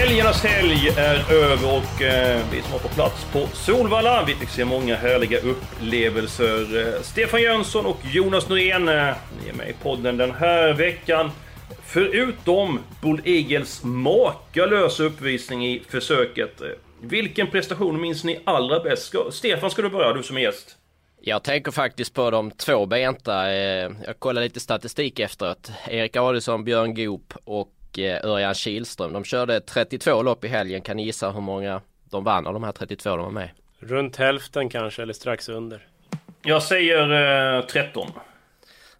Helgernas helg är över och eh, vi som var på plats på Solvalla, vi fick se många härliga upplevelser. Eh, Stefan Jönsson och Jonas Norén, eh, ni är med i podden den här veckan. Förutom Bull Eagles makalösa uppvisning i försöket. Eh, vilken prestation minns ni allra bäst? Ska, Stefan, ska du börja, du som är gäst? Jag tänker faktiskt på de tvåbenta. eh, Jag kollade lite statistik efteråt. Erik Adielsson, Björn Goop och eh, Örjan Kihlström. De körde 32 lopp i helgen. Kan ni gissa hur många de vann av de här 32 de var med? Runt hälften kanske, eller strax under. Jag säger eh, 13.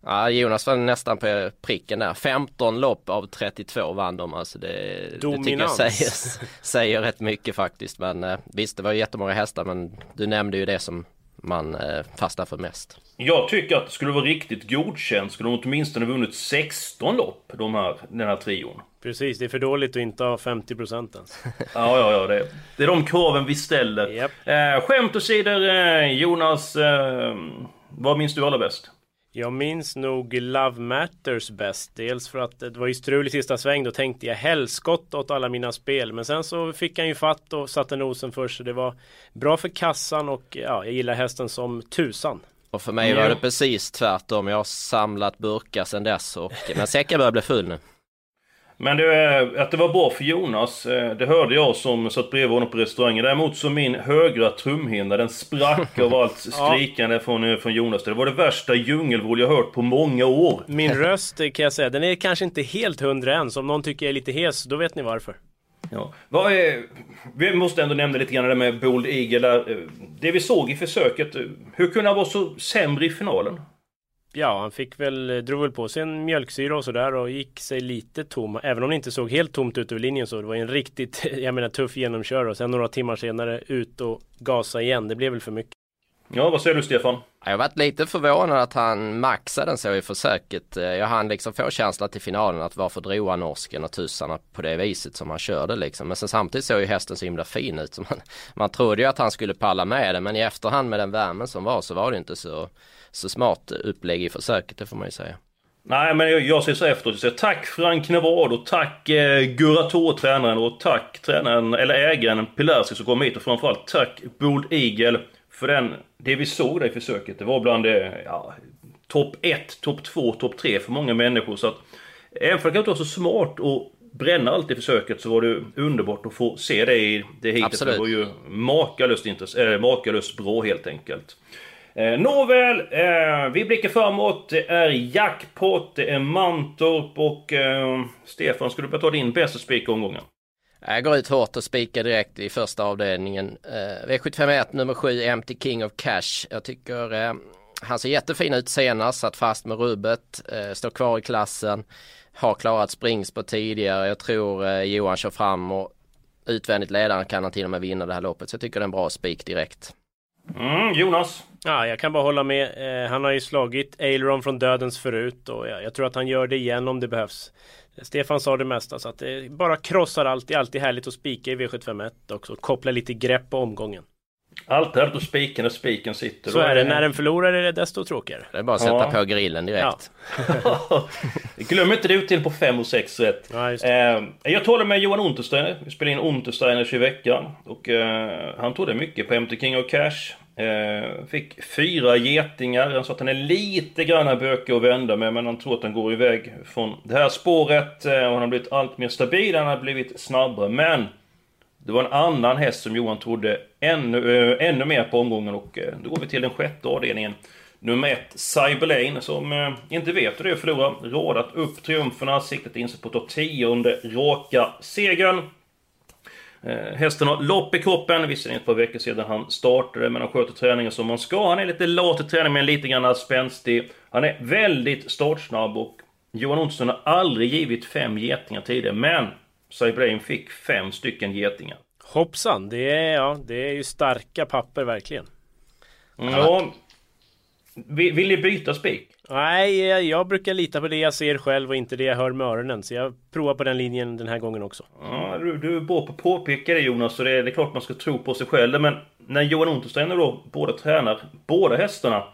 Ja, Jonas var nästan på pricken där. 15 lopp av 32 vann de. Alltså det, det tycker jag Dominans. säger, säger rätt mycket faktiskt. Men eh, visst, det var jättemånga hästar. Men du nämnde ju det som man eh, fastnar för mest. Jag tycker att det skulle vara riktigt godkänt skulle de åtminstone vunnit 16 lopp, de här, den här trion. Precis, det är för dåligt att inte ha 50% ens. Ja, ja, ja. Det, det är de kraven vi ställer. Japp. Eh, skämt åsido, eh, Jonas. Eh, vad minns du allra bäst? Jag minns nog Love Matters bäst. Dels för att det var ju strul i sista sväng. Då tänkte jag helskott åt alla mina spel. Men sen så fick han ju fatt och satte nosen först. Så det var bra för kassan och ja, jag gillar hästen som tusan. Och för mig var det precis tvärtom. Jag har samlat burkar sedan dess. Och, men säcken börjar bli full nu. Men det, eh, att det var bra för Jonas, eh, det hörde jag som satt bredvid honom på restaurangen. Däremot så min högra trumhinna, den sprack av allt skrikande från, eh, från Jonas. Det var det värsta djungelvrål jag hört på många år. Min röst kan jag säga, den är kanske inte helt hundra än. Så om någon tycker jag är lite hes, då vet ni varför. Ja. Vad är, vi måste ändå nämna lite grann det med Bold Eagle. Där. Det vi såg i försöket, hur kunde han vara så sämre i finalen? Ja, han fick väl, eh, drog väl på sig en mjölksyra och sådär och gick sig lite tom. Även om det inte såg helt tomt ut över linjen så det var en riktigt, jag menar tuff genomkör och sen några timmar senare ut och gasa igen. Det blev väl för mycket. Ja, vad säger du Stefan? Jag varit lite förvånad att han maxade den så i försöket. Eh, Jag hann liksom få känslan till finalen att varför drog han norsken och tussarna på det viset som han körde liksom. Men sen samtidigt såg ju hästen så himla fin ut. Så man, man trodde ju att han skulle palla med det men i efterhand med den värmen som var så var det inte så, så smart upplägg i försöket det får man ju säga. Nej, men jag, jag säger så efteråt. Jag säger tack Frank Navarro, tack eh, Gurator, tränaren, och tack tränaren, eller ägaren Pilarski som kom hit och framförallt tack Bold Eagle för den, det vi såg där i försöket. Det var bland det, ja, topp 1, topp 2, topp 3 för många människor. Så att, även att det inte var så smart att bränna allt i försöket så var det underbart att få se det i det hitet. Absolut. Det var ju makalöst, intress- äh, makalöst bra helt enkelt. Eh, nåväl, eh, vi blickar framåt. Det är jackpot, det är Mantorp och eh, Stefan, ska du börja ta din bästa spik omgången? Jag går ut hårt och spikar direkt i första avdelningen. Eh, V751 nummer 7 Empty King of Cash. Jag tycker eh, han ser jättefin ut senast, satt fast med rubbet, eh, står kvar i klassen, har klarat springspår tidigare. Jag tror eh, Johan kör fram och utvändigt ledaren kan han till och med vinna det här loppet. Så jag tycker det är en bra spik direkt. Mm, Jonas? Ja, jag kan bara hålla med. Eh, han har ju slagit Aileron från dödens förut och jag, jag tror att han gör det igen om det behövs. Stefan sa det mesta så att det bara krossar allt. Det är alltid härligt att spika i V751 också. Koppla lite grepp på omgången. Allt härligt att spika när spiken sitter. Så är det. När den förlorar är det desto tråkigare. Det är bara att sätta Ja. på grillen direkt. Glöm inte du till på 5 och 6 rätt. Ja, just det. Eh, jag talade med Johan Untersteiner. Vi spelade in Untersteiners i veckan. Och eh, han trodde mycket på Empty King of Cash. Eh, fick fyra getingar. Han sa att han är lite grann bökig att vända med. Men han tror att han går iväg från det här spåret. Eh, och han har blivit allt mer stabil. Han har blivit snabbare. Men det var en annan häst som Johan trodde ännu, äh, ännu mer på omgången och äh, då går vi till den sjätte avdelningen. Nummer ett, Cyberlane, som äh, inte vet hur det är att förlora. Radat upp triumferna, siktet in sig på att ta tionde raka segern. Eh, hästen har lopp i kroppen, visserligen ett par veckor sedan han startade, men han sköter träningen som man ska. Han är lite lat i träning, men lite grann spänstig. Han är väldigt startsnabb och Johan Olsson har aldrig givit fem getingar tidigare, men Cyberlane fick fem stycken getingar. Hoppsan, det är, ja, det är ju starka papper verkligen. Ja, vill, vill ni byta spik? Nej, eh, jag brukar lita på det jag ser själv och inte det jag hör med öronen. Så jag provar på den linjen den här gången också. Ja, du, du är bra på att påpeka det Jonas, så det är, det är klart man ska tro på sig själv. Men när Johan Untersteiner då båda tränar båda hästarna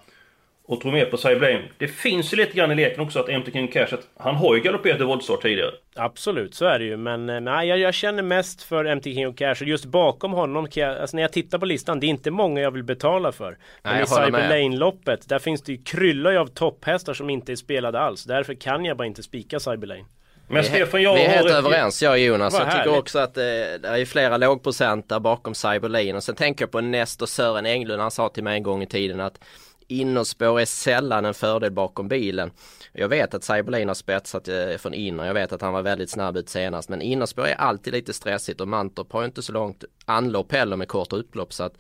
och tror mer på Cyberblame. Det finns ju lite grann i leken också att MT King Cash, att han har ju galopperat i voltstart tidigare. Absolut, så är det ju. Men eh, nej, jag, jag känner mest för MT King och Cash. Och just bakom honom, kan jag, alltså när jag tittar på listan, det är inte många jag vill betala för. Men Nej, i med. Cyberlane-loppet, där finns det ju kryllar av topphästar som inte är spelade alls. Därför kan jag bara inte spika Cyberlane. Men Vi är, Stefan, jag vi är har helt överens jag och Jonas. Jag tycker härligt. också att eh, det är flera lågprocentare bakom Cyberlin. Och sen tänker jag på Nestor Sören Englund. Han sa till mig en gång i tiden att innerspår är sällan en fördel bakom bilen. Jag vet att Cyberlin har spetsat eh, från inner. Jag vet att han var väldigt snabb ut senast. Men innerspår är alltid lite stressigt och Mantorp har inte så långt anlopp heller med kort upplopp. Så att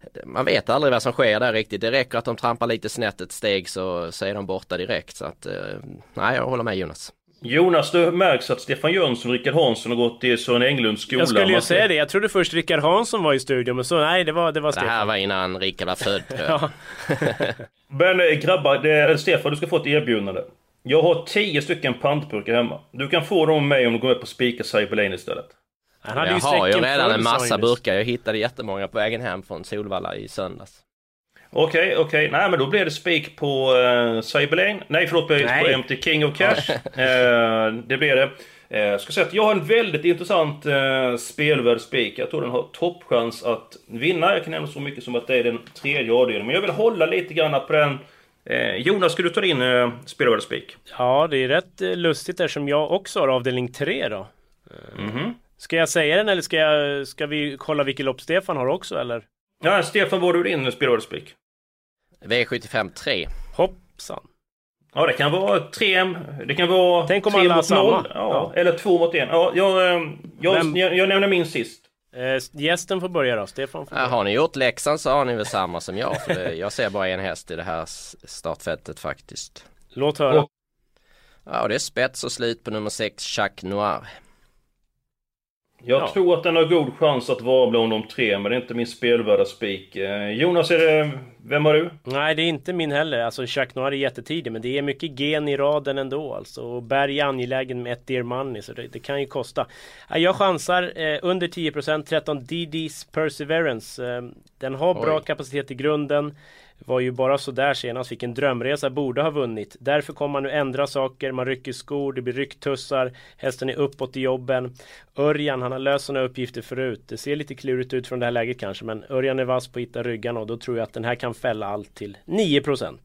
eh, man vet aldrig vad som sker där riktigt. Det räcker att de trampar lite snett ett steg så, så är de borta direkt. Så att, eh, nej jag håller med Jonas. Jonas, det märks att Stefan Jönsson och Rickard Hansson har gått i Sören Englunds skola. Jag skulle ju Man säga det. Jag trodde först Rickard Hansson var i studion, men så nej, det var, det var Det här Stefan. var innan Rickard var född. Ja. Men eh, grabbar, det, Stefan, du ska få ett erbjudande. Jag har tio stycken pantburkar hemma. Du kan få dem med mig om du går med på spika Cyberlane istället. Han hade ju Jag har ju redan en massa burkar. Jag hittade jättemånga på vägen hem från Solvalla i söndags. Okej, okej. Nej, men då blir det spik på uh, Cyberlane. Nej, förlåt, på Nej. MT King of Cash. Eh, det blir det. Uh, jag ska säga att jag har en väldigt intressant uh, spelvärd spik. Jag tror den har toppchans att vinna. Jag kan nämna så mycket som att det är den tredje avdelningen. Men jag vill hålla lite grann på den. Eh, Jonas, ska du ta din uh, spelvärd spik? Ja, det är rätt eh, lustigt eftersom jag också har avdelning 3 då. Mhm. Ska jag säga den eller ska, jag, ska vi kolla vilket lopp Stefan har också eller? Ja, Stefan, vad har du din spelvärd spik? V75 3. Hoppsan. Ja, det kan vara 3 Det kan vara Tänk om tre alla mot noll. samma. Ja, Ja. Eller 2 mot 1. Ja, jag, eh, jag, Vem- jag, jag nämner min sist. Eh, gästen får börja då, Stefan får Ja, börja. har ni gjort läxan så har ni väl samma som jag. För det, jag ser bara en häst i det här startfältet faktiskt. Låt höra. Och- Ja, och det är spets och slut på nummer 6, Jacques Noir. Jag Ja. tror att den har god chans att vara bland de tre, men det är inte min spelvärda spik. Eh, Jonas, är det... Vem har du? Nej, det är inte min heller. Alltså Jacques Noir är jättetidig, men det är mycket gen i raden ändå alltså. Och Berg är angelägen med ett Dear Money, så det, det kan ju kosta. Ja, Jag chansar eh, under 10% 13 DD's Perseverance. Eh, den har bra Oj. kapacitet i grunden. Var ju bara sådär senast, fick en drömresa, borde ha vunnit. Därför kommer man nu ändra saker, man rycker skor, det blir rycktussar, hästen är uppåt i jobben. Örjan, han har löst sådana uppgifter förut. Det ser lite klurigt ut från det här läget kanske, men Örjan är vass på att hitta ryggarna och då tror jag att den här kan fälla allt till 9%.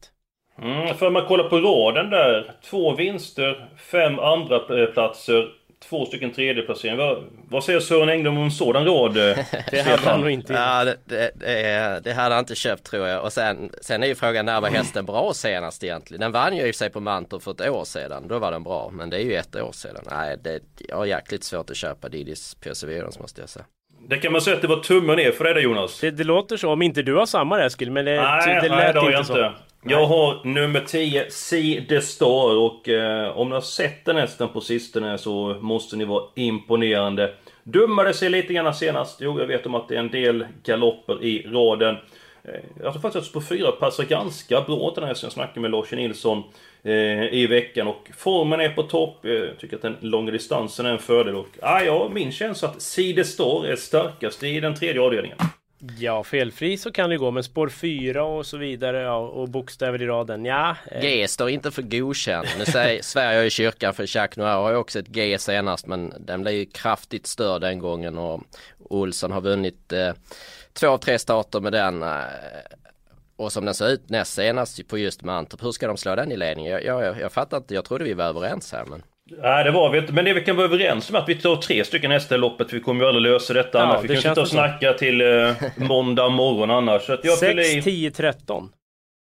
Mm, för man kollar på raden där. Två vinster, fem andra eh, platser, två stycken tredjeplaceringar. Vad, vad säger Sören Engblom om en sådan rad? eh, Det hade han nog inte. Ja, det, det, det, det hade han inte köpt tror jag. Och sen, sen är ju frågan när var hästen bra senast egentligen? Den vann ju i sig på Mantorp för ett år sedan. Då var den bra. Men det är ju ett år sedan. Nej, det, jag har jäkligt svårt att köpa Didis Perseverance måste jag säga. Det kan man säga att det var tummen ner för dig där Jonas. Det, det låter så, om inte du har samma Eskil, men det, Nej, det nej, lät det har inte jag så. inte. Jag har nummer 10, See the Star och eh, om ni har sett den hästen på sistone så måste ni vara imponerande. Dummade sig lite grann senast. Jo, jag vet om att det är en del galopper i raden. Eh, jag tror faktiskt att på fyra passar ganska bra till den här hästen. Jag snackade med Lars Nilsson eh, i veckan och formen är på topp. Eh, Jag tycker att den långa distansen är en fördel och ah, ja, min känsla att the Star är starkast i den tredje avdelningen. Ja, felfri så kan det gå, men spår 4 och så vidare ja, och bokstäver i raden, ja. eh, G står inte för godkänd. Nu säger Sverige i kyrkan för Jacques Noir har ju också ett G senast men den blev ju kraftigt störd den gången och Olsson har vunnit eh, två av tre starter med den. Eh, och som den ser ut näst senast på just Mantorp, hur ska de slå den i ledning? Jag, jag, jag fattar inte, jag trodde vi var överens här men. Nej, det var vi inte. Men det vi kan vara överens om är att vi tar tre stycken hästar i loppet. Vi kommer ju aldrig lösa detta Ja, annars. Vi det kan sitta och så. snacka till eh, måndag morgon annars. Så att jag fyller 6, i... 10, 13.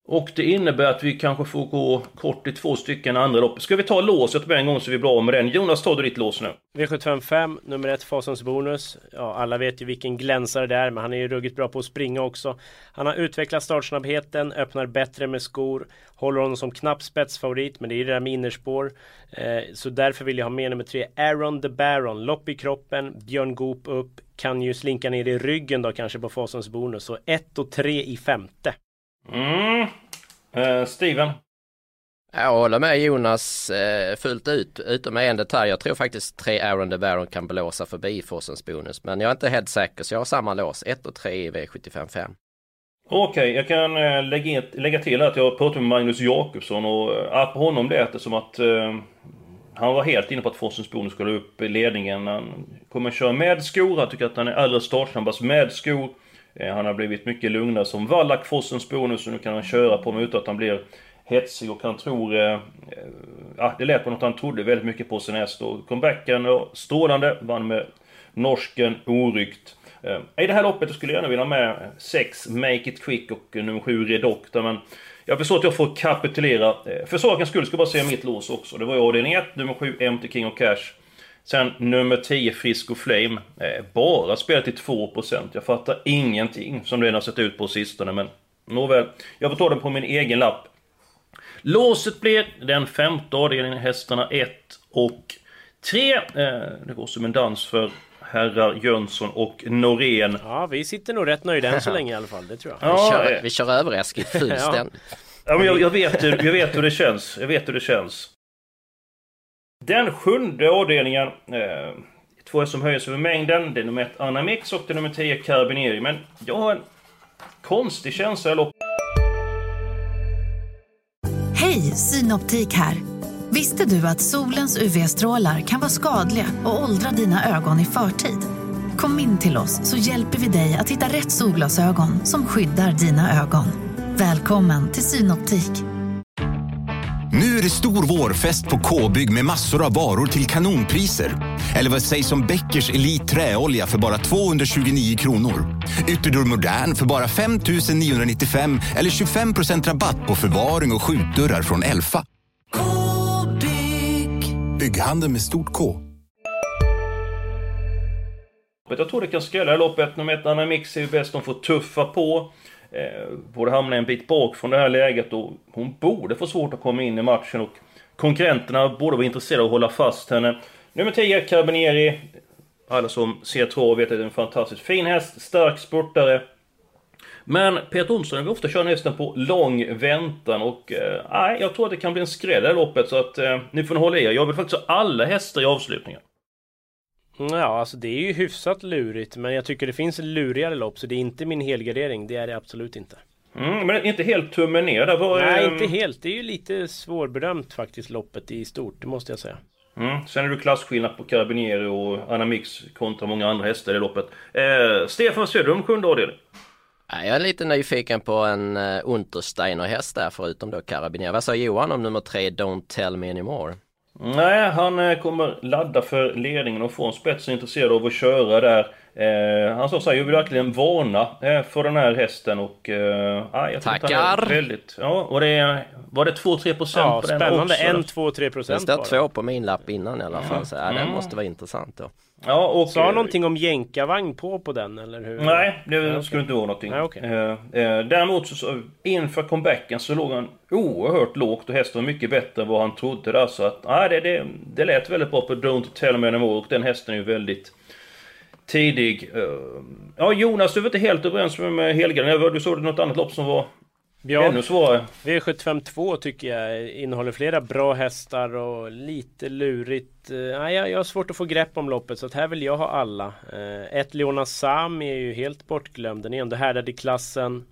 Och det innebär att vi kanske får gå kort i två stycken andra lopp. Ska vi ta låset med en gång så vi blir av med den? Jonas, tar du ditt lås nu? V755, nummer ett, Fasons bonus. Ja, alla vet ju vilken glänsare det är, men han är ju ruggigt bra på att springa också. Han har utvecklat startsnabbheten, öppnar bättre med skor, håller honom som knapp spetsfavorit, men det är ju det där med innerspår. Eh, så därför vill jag ha med nummer tre, Aaron the Baron. Lopp i kroppen, Björn Goop upp, kan ju slinka ner i ryggen då kanske på Fasons bonus. Så 1 och 3 i femte. Mm. Eh, Steven? Jag håller med Jonas eh, fullt ut, utom med en detalj. Jag tror faktiskt tre Aaron de Baron kan blåsa förbi Forsens bonus. Men jag är inte helt säker så jag har samma lås, 1 och 3 i V755. Okej, okay, jag kan äh, lägga, lägga till att jag pratat med Magnus Jakobsson och äh, på honom lät det som att äh, han var helt inne på att Forsens bonus skulle upp i ledningen. Han kommer köra med skor, han tycker att han är allra startsnabbast med skor. Eh, han har blivit mycket lugnare som Wallach, Fossens bonus och nu kan han köra på mig utan att han blir hetsig och han tror... Eh, ja, det lät på något han trodde väldigt mycket på sin häst och comebacken var strålande, vann med norsken oryckt. Eh, I det här loppet skulle jag gärna vilja ha med 6 Make It Quick och nummer 7 Redoctor men jag förstår att jag får kapitulera. Eh, för sakens skull ska jag bara säga mitt lås också. Det var ju avdelning 1, nummer 7 Empty King of Cash. Sen nummer 10, Frisco Flame. Eh, bara spelat till 2%. Jag fattar ingenting som den har sett ut på sistone, men nåväl. Jag får ta den på min egen lapp. Låset blir den femte avdelningen, hästarna 1 och 3. Eh, det går som en dans för herrar Jönsson och Norén. Ja, vi sitter nog rätt nöjda än så länge i alla fall, det tror jag. Ja, vi, kör, vi kör över Eskil fullständigt. ja, men jag, jag, vet, jag vet hur det känns. Jag vet hur det känns. Den sjunde avdelningen. Eh, två som höjer sig över mängden. Det är nummer ett Anamix och det är nummer 10 Carabinieri. Men jag har en konstig känsla i loppet. Hej, Synoptik här. Visste du att solens UV-strålar kan vara skadliga och åldra dina ögon i förtid? Kom in till oss så hjälper vi dig att hitta rätt solglasögon som skyddar dina ögon. Välkommen till Synoptik. Det stor vårfest på K-bygg med massor av varor till kanonpriser. Eller vad sägs om Bäckers Elite Träolja för bara 229 kronor? Ytterdörr Modern för bara 5 995 eller 25% rabatt på förvaring och skjutdörrar från Elfa. K-bygg. Bygghandeln med stort K. Jag tror det kan skrälla i loppet. Nummer ett, Anna Mix är ju bäst. De får tuffa på eh, borde hamna en bit bak från det här läget och hon borde få svårt att komma in i matchen och konkurrenterna borde vara intresserade av att hålla fast henne. Nummer 10, Carabinieri. Alla som ser trav vet att det är en fantastiskt fin häst, stark spurtare. Men Peter Olsson vill ofta köra hästen på lång väntan och eh, jag tror att det kan bli en skräll i loppet så att eh, ni får hålla er. Jag vill faktiskt ha alla hästar i avslutningen. Ja, alltså det är ju hyfsat lurigt men jag tycker det finns lurigare lopp så det är inte min helgardering. Det är det absolut inte. Mm, men inte helt tummen ner där? Var, Nej, inte helt. Det är ju lite svårbedömt faktiskt loppet i stort, det måste jag säga. Mm. Sen är det klasskillnad på Carabinieri och Anamix kontra många andra hästar i loppet. Eh, Stefan Söderholm, sjunde avdelning. Jag är lite nyfiken på en uh, Untersteiner häst där förutom då Carabinieri. Vad sa Johan om nummer tre Don't Tell Me Anymore? Nej, han eh, kommer ladda för ledningen och få en spets intresserad av att köra där. Eh, han sa såhär, jag vill verkligen varna eh, för den här hästen och... Eh, jag Tackar! Väldigt, ja, och det var det 2-3% ja, på den spännande. också? 1-2-3% Det står två på min lapp innan i alla fall, så ja, mm. den måste vara intressant då. Ja, och, Sa han någonting om jänkarvagn på på den eller hur? Nej, det ja, skulle inte vara någonting. Nej, okay. eh, eh, däremot så, inför comebacken så låg han oerhört lågt och hästen var mycket bättre än vad han trodde där. Så att, nej, det, det, det lät väldigt bra på Don't Tell Me Anymore och den hästen är ju väldigt tidig. Eh, ja, Jonas, du var inte helt överens med Helgren. Du såg något annat lopp som var Ja, ännu svårare. V752 tycker jag innehåller flera bra hästar och lite lurigt. Eh, nej, jag har svårt att få grepp om loppet så att här vill jag ha alla. Eh, ett Leona Sam är ju helt bortglömd. Den är ändå härdad i klassen.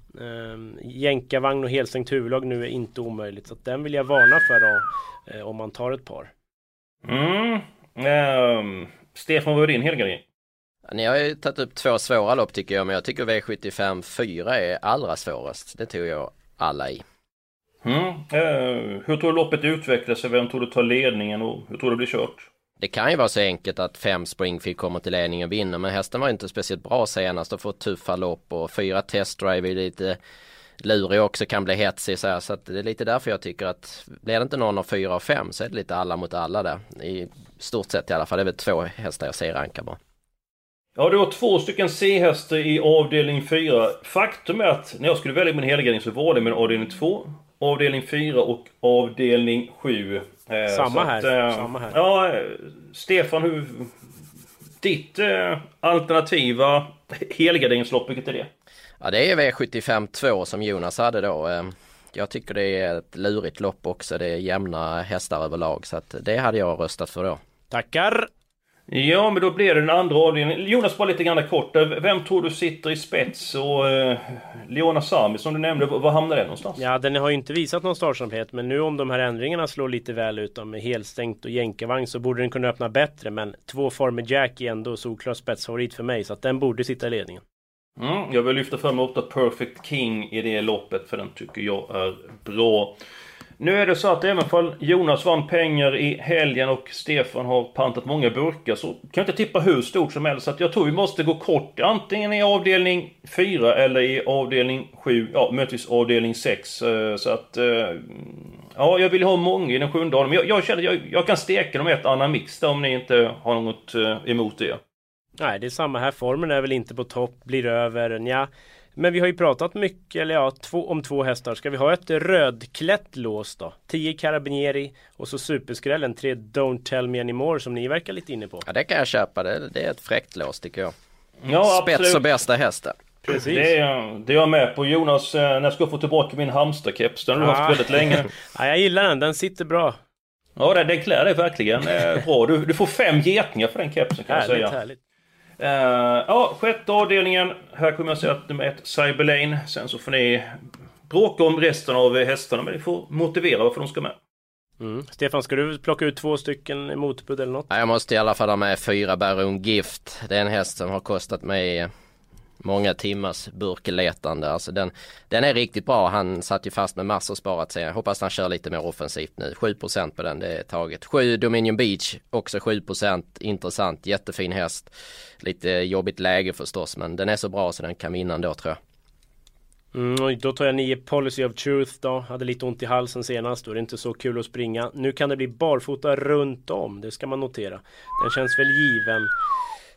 Jänkarvagn och helstängt huvudlag nu är inte omöjligt. Så att den vill jag varna för då, om man tar ett par. Mm. Um, Stefan, vad är din helgardering? Ni har ju tagit upp två svåra lopp tycker jag men jag tycker V75 4 är allra svårast. Det tog jag alla i. Mm. Eh, hur tror du loppet utvecklar sig? Vem tror du tar ledningen och hur tror du det blir kört? Det kan ju vara så enkelt att fem Springfield kommer till ledningen och vinner men hästen var inte speciellt bra senast och fått tuffa lopp och fyra testdrive är lite lurig också kan bli hetsig så här. Så att det är lite därför jag tycker att blir det inte någon av fyra och fem så är det lite alla mot alla där. I stort sett i alla fall. Det är väl två hästar jag ser ranka bara. Ja, du har två stycken C-hästar i avdelning 4. Faktum är att när jag skulle välja min helgardering så var det med avdelning 2, avdelning 4 och avdelning 7. Eh, Samma, här. Att, eh, Samma här. Ja, Stefan, hur... Ditt eh, alternativa helgarderingslopp, vilket är det? Ja, det är V75 2 som Jonas hade då. Eh, jag tycker det är ett lurigt lopp också. Det är jämna hästar överlag. Så att det hade jag röstat för då. Tackar! Ja, men då blir det den andra avdelningen. Jonas, bara lite grann kort. Vem tror du sitter i spets? Och eh, Leona Sami som du nämnde, var hamnar den någonstans? Ja, den har ju inte visat någon startsamhet. Men nu om de här ändringarna slår lite väl ut med helstängt och jänkarvagn så borde den kunna öppna bättre. Men två former Jack är ändå solklar spetsfavorit för mig. Så att den borde sitta i ledningen. Mm, jag vill lyfta fram 8 Perfect King i det loppet för den tycker jag är bra. Nu är det så att även om Jonas vann pengar i helgen och Stefan har pantat många burkar så kan jag inte tippa hur stort som helst. Så att jag tror vi måste gå kort antingen i avdelning 4 eller i avdelning 7, ja möjligtvis avdelning 6. Eh, så att... Eh, ja, jag vill ha många i den sjunde avdelningen. Jag, jag känner att jag, jag, kan steka dem i ett annat mix där om ni inte har något eh, emot det. Nej, det är samma här. Formen är väl inte på topp, blir över. Nja. Men vi har ju pratat mycket, eller ja, två, om två hästar. Ska vi ha ett rödklätt lås då? 10 Carabinieri och så superskrällen 3 Don't Tell Me Anymore som ni verkar lite inne på. Ja det kan jag köpa, det, det är ett fräckt lås tycker jag. Ja, Spets absolut. och bästa hästen. Precis. Det är, det är jag med på. Jonas, eh, när jag ska få tillbaka min hamsterkeps. Den har du haft väldigt länge. ja, jag gillar den, den sitter bra. Ja, den, den klär dig verkligen eh, bra. Du, du får fem getingar för den kepsen kan härligt, jag säga. Härligt. Uh, ja, sjätte avdelningen. Här kommer jag säga att nummer ett, Cyberlane. Sen så får ni bråka om resten av hästarna, men ni får motivera varför de ska med. Mm. Stefan, ska du plocka ut två stycken motbud eller något? Jag måste i alla fall ha med fyra Baron Gift. Det är en häst som har kostat mig många timmars burkletande. Alltså den, den är riktigt bra. Han satt ju fast med massor sparat sig. Jag hoppas han kör lite mer offensivt nu. 7% på den, det är taget. 7 Dominion Beach, också 7%. Intressant, jättefin häst. Lite jobbigt läge förstås, men den är så bra så den kan vinna ändå tror jag. Mm, då tar jag 9 Policy of Truth då. Hade lite ont i halsen senast. Då är det inte så kul att springa. Nu kan det bli barfota runt om. Det ska man notera. Den känns väl given.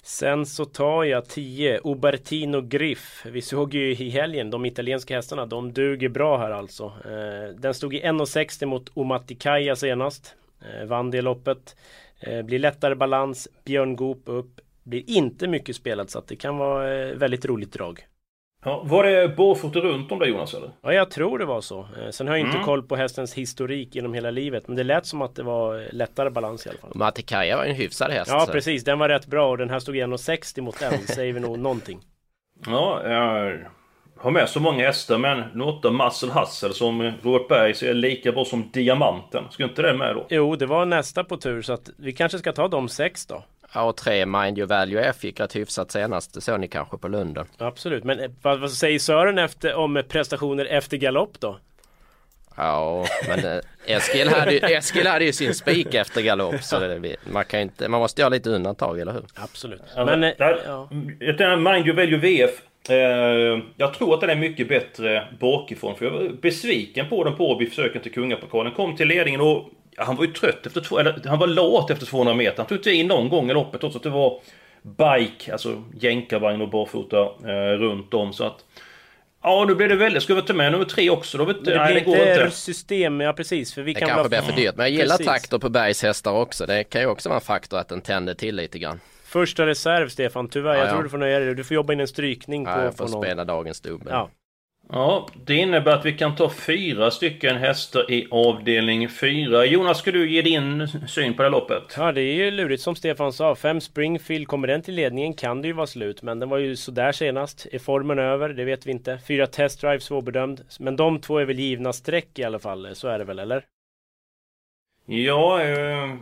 Sen så tar jag 10 Ubertino Griff. Vi såg ju i helgen de italienska hästarna. De duger bra här alltså. Eh, den stod i 1,60 mot Omatikaya senast. Eh, vann det loppet. Eh, blir lättare balans. Björn Goop upp. Blir inte mycket spelat så att det kan vara väldigt roligt drag. Ja, var det barfota runt om det Jonas eller? Ja jag tror det var så. Eh, sen har jag inte mm. koll på hästens historik genom hela livet. Men det lät som att det var lättare balans i alla fall. Matikaja var en hyfsad häst. Ja så. precis, den var rätt bra och den här stod 1,60 mot den. säger vi nog någonting. Ja, jag har med så många hästar men Nota Muscle Hustle som Robert Berg ser lika bra som Diamanten. Skulle inte det med då? Jo, det var nästa på tur så att vi kanske ska ta de sex då. A3 Mind Your Value F gick rätt hyfsat senast. Det såg ni kanske på Lunden. Absolut, men eh, vad, vad säger Sören efter, om prestationer efter galopp då? Ja, men eh, Eskil hade, Eskil hade ju sin spik efter galopp så det, man, kan inte, man måste göra lite undantag, eller hur? Absolut. Men, men äh, ja. Mind Your Value VF eh, Jag tror att den är mycket bättre bakifrån för jag var besviken på den på vid försöken till kungapokalen. Kom till ledningen och han var ju trött efter två, eller han var lat efter 200 meter. Han tog inte in någon gång i loppet trots att det var bike, alltså jänkarvagn och barfota eh, runt om. Så att Ja, nu blir det väldigt... Ska vi ta med nummer tre också? Då vet, det nej, det går inte, inte. system, ja precis. För vi det kan kanske blir för dyrt. Men jag gillar precis. takter på bergshästar också. Det kan ju också vara en faktor att den tänder till lite grann. Första reserv Stefan, tyvärr. Ja, jag ja. tror du får nöja dig. Du får jobba in en strykning ja, på, jag får på någon. spela dagens dubbel. Ja. Ja, det innebär att vi kan ta fyra stycken hästar i avdelning fyra. Jonas, ska du ge din syn på det loppet? Ja, det är ju lurigt som Stefan sa. Fem Springfield, kommer den till ledningen kan det ju vara slut. Men den var ju sådär senast. Är formen över? Det vet vi inte. Fyra Test Drive, svårbedömd. Men de två är väl givna streck i alla fall. Så är det väl, eller? Ja, eh,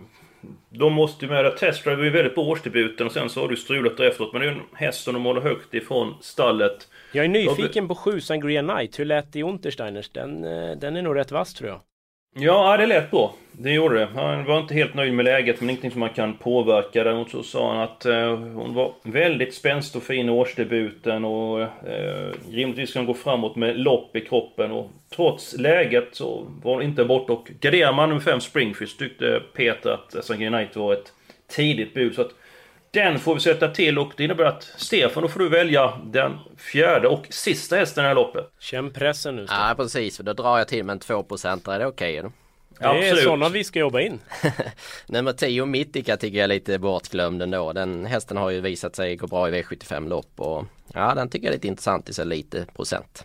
de måste ju med det. Test Drive är ju väldigt på årsdebuten och sen så har du strulat efteråt. Men det är ju en häst som de håller högt ifrån stallet. Jag är nyfiken på 7 Sangria Knight. Hur lät det i Untersteiners? Den, eh, den är nog rätt vass tror jag. Ja, det lät bra. Det gjorde det. Han var inte helt nöjd med läget, men ingenting som man kan påverka. Däremot så sa han att eh, hon var väldigt spänstig och fin i årsdebuten och eh, rimligtvis ska hon gå framåt med lopp i kroppen. Och trots läget så var hon inte borta. Och garderar man nummer 5 Springfish tyckte Peter att Sankt United var ett tidigt bud. Så att den får vi sätta till och det innebär att Stefan, då får du välja den fjärde och sista hästen i det här loppet. Känn pressen nu Stefan. Ja precis, för då drar jag till med en 2% är det okej? Okay, det är Absolut. sådana vi ska jobba in. Nummer 10 Mittika tycker jag är lite bortglömd ändå. Den hästen har ju visat sig gå bra i V75 lopp och ja den tycker jag är lite intressant i så lite procent.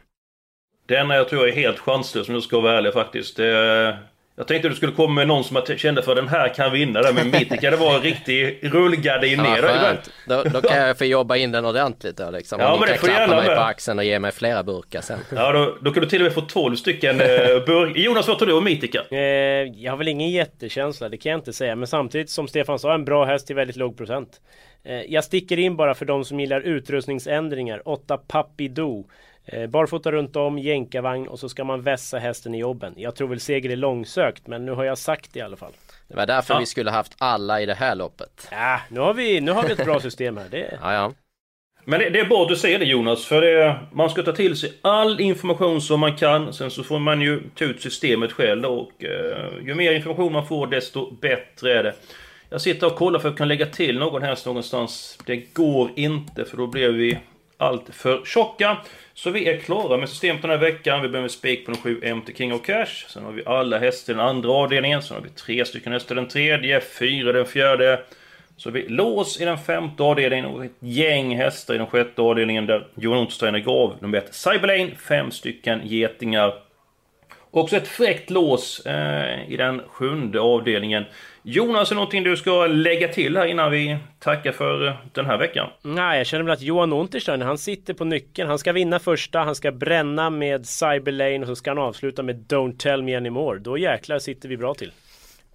Den jag tror jag är helt chanslös om jag ska vara ärlig faktiskt. Det, jag tänkte att du skulle komma med någon som jag kände för den här kan vinna där. Men Mittika det var en riktig rullgardin ner. Ja, då, då kan jag få jobba in den ordentligt då liksom. Ja, men det får klappa mig med. på axeln och ge mig flera burkar sen. Ja, då, då kan du till och med få 12 stycken eh, burkar. Jonas, vad tror du om Mittika? Eh, jag har väl ingen jättekänsla, det kan jag inte säga. Men samtidigt som Stefan sa, en bra häst till väldigt låg procent. Eh, jag sticker in bara för de som gillar utrustningsändringar. 8 Papidoo. Eh, barfota runt om, jänkarvagn och så ska man vässa hästen i jobben. Jag tror väl seger är långsökt men nu har jag sagt det i alla fall. Det var därför ja. vi skulle haft alla i det här loppet. Ja, nu har vi, nu har vi ett bra system här. Det... Ja, ja. Men det, det, är bra att du säger det Jonas, för det, man ska ta till sig all information som man kan. Sen så får man ju ta ut systemet själv och eh, ju mer information man får desto bättre är det. Jag sitter och kollar för att kunna lägga till någon häst någonstans. Det går inte för då blir vi allt för tjocka. Så vi är klara med systemet den här veckan. Vi börjar med spik på den 7 MT King of Cash. Sen har vi alla hästar i den andra avdelningen. Sen har vi tre stycken hästar i den tredje, fyra i den fjärde. Så har vi lås i den femte avdelningen och ett gäng hästar i den sjätte avdelningen där Johan Untersteiner gav nummer ett Cyberlane, fem stycken getingar. Också ett fräckt lås eh, i den sjunde avdelningen. Jonas, är någonting du ska lägga till här innan vi tackar för den här veckan? Nej, jag känner väl att Johan Unterstein, han sitter på nyckeln. Han ska vinna första, han ska bränna med Cyberlane och så ska han avsluta med Don't Tell Me Anymore. Då jäklar sitter vi bra till.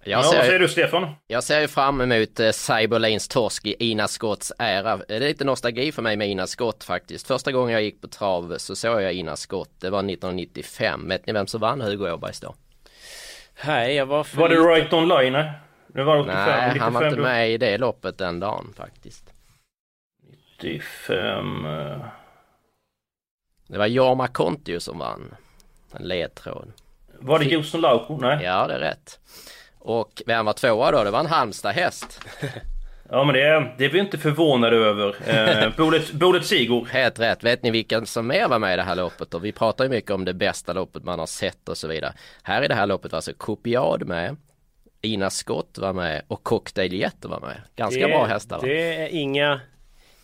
Jag ser, ja, vad säger du Stefan? Jag ser ju fram emot eh, Cyberlanes torsk i Ina Scotts ära. Det är lite nostalgi för mig med Ina Scott faktiskt. Första gången jag gick på trav så såg jag Ina Scott. Det var 1995. Vet ni vem som vann Hugo Åbergs då? Nej, jag var för Var det Right Online? Det var 85, Nej, 95, han var inte med i det loppet den dagen faktiskt. 95... Uh... Det var Jorma Kontio som vann. En ledtråd. Var det Josson Lauko? Nej. Ja, det är rätt. Och vem var tvåa då? Det var en Halmstad-häst. Ja men det, det är vi inte förvånade över. Eh, Bolet, Bolet Sigor. Helt rätt. Vet ni vilken som mer var med i det här loppet? Och vi pratar ju mycket om det bästa loppet man har sett och så vidare. Här i det här loppet var alltså Kopiad med. Ina Scott var med och Cocktail Jet var med. Ganska det, bra hästar. Va? Det är inga,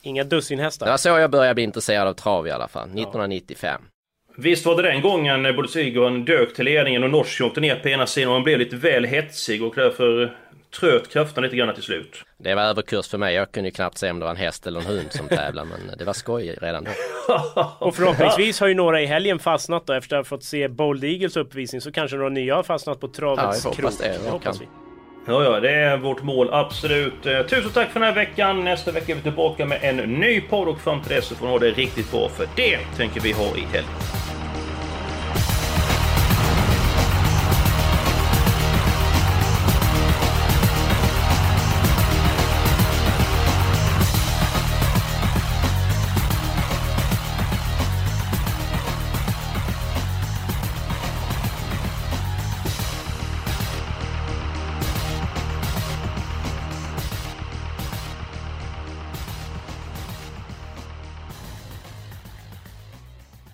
inga dussinhästar. Det var så jag började bli intresserad av trav i alla fall. 1995. Visst var det den gången när Bolsigon dök till ledningen och Norsk åkte ner på ena sidan och han blev lite väl hetsig och därför tröt kraften lite grann till slut. Det var överkurs för mig. Jag kunde ju knappt se om det var en häst eller en hund som tävlade men det var skoj redan då. och förhoppningsvis har ju några i helgen fastnat då efter att ha fått se Bold Eagles uppvisning så kanske några nya har fastnat på travets ja, krok. Det, det hoppas vi. Ja, ja, det är vårt mål, absolut. Eh, tusen tack för den här veckan. Nästa vecka är vi tillbaka med en ny podd och fram till dess så får ni ha det riktigt bra för det tänker vi ha i helgen.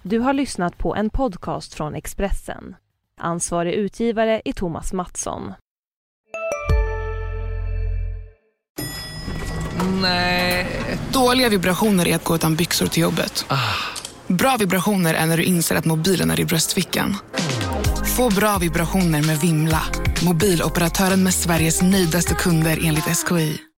Du har lyssnat på en podcast från Expressen. Ansvarig utgivare är Thomas Mattsson. Nej. Dåliga vibrationer är att gå utan byxor till jobbet. Ah. Bra vibrationer är när du inser att mobilen är i bröstfickan. Få bra vibrationer med Vimla. Mobiloperatören med Sveriges nöjdaste kunder enligt SKI.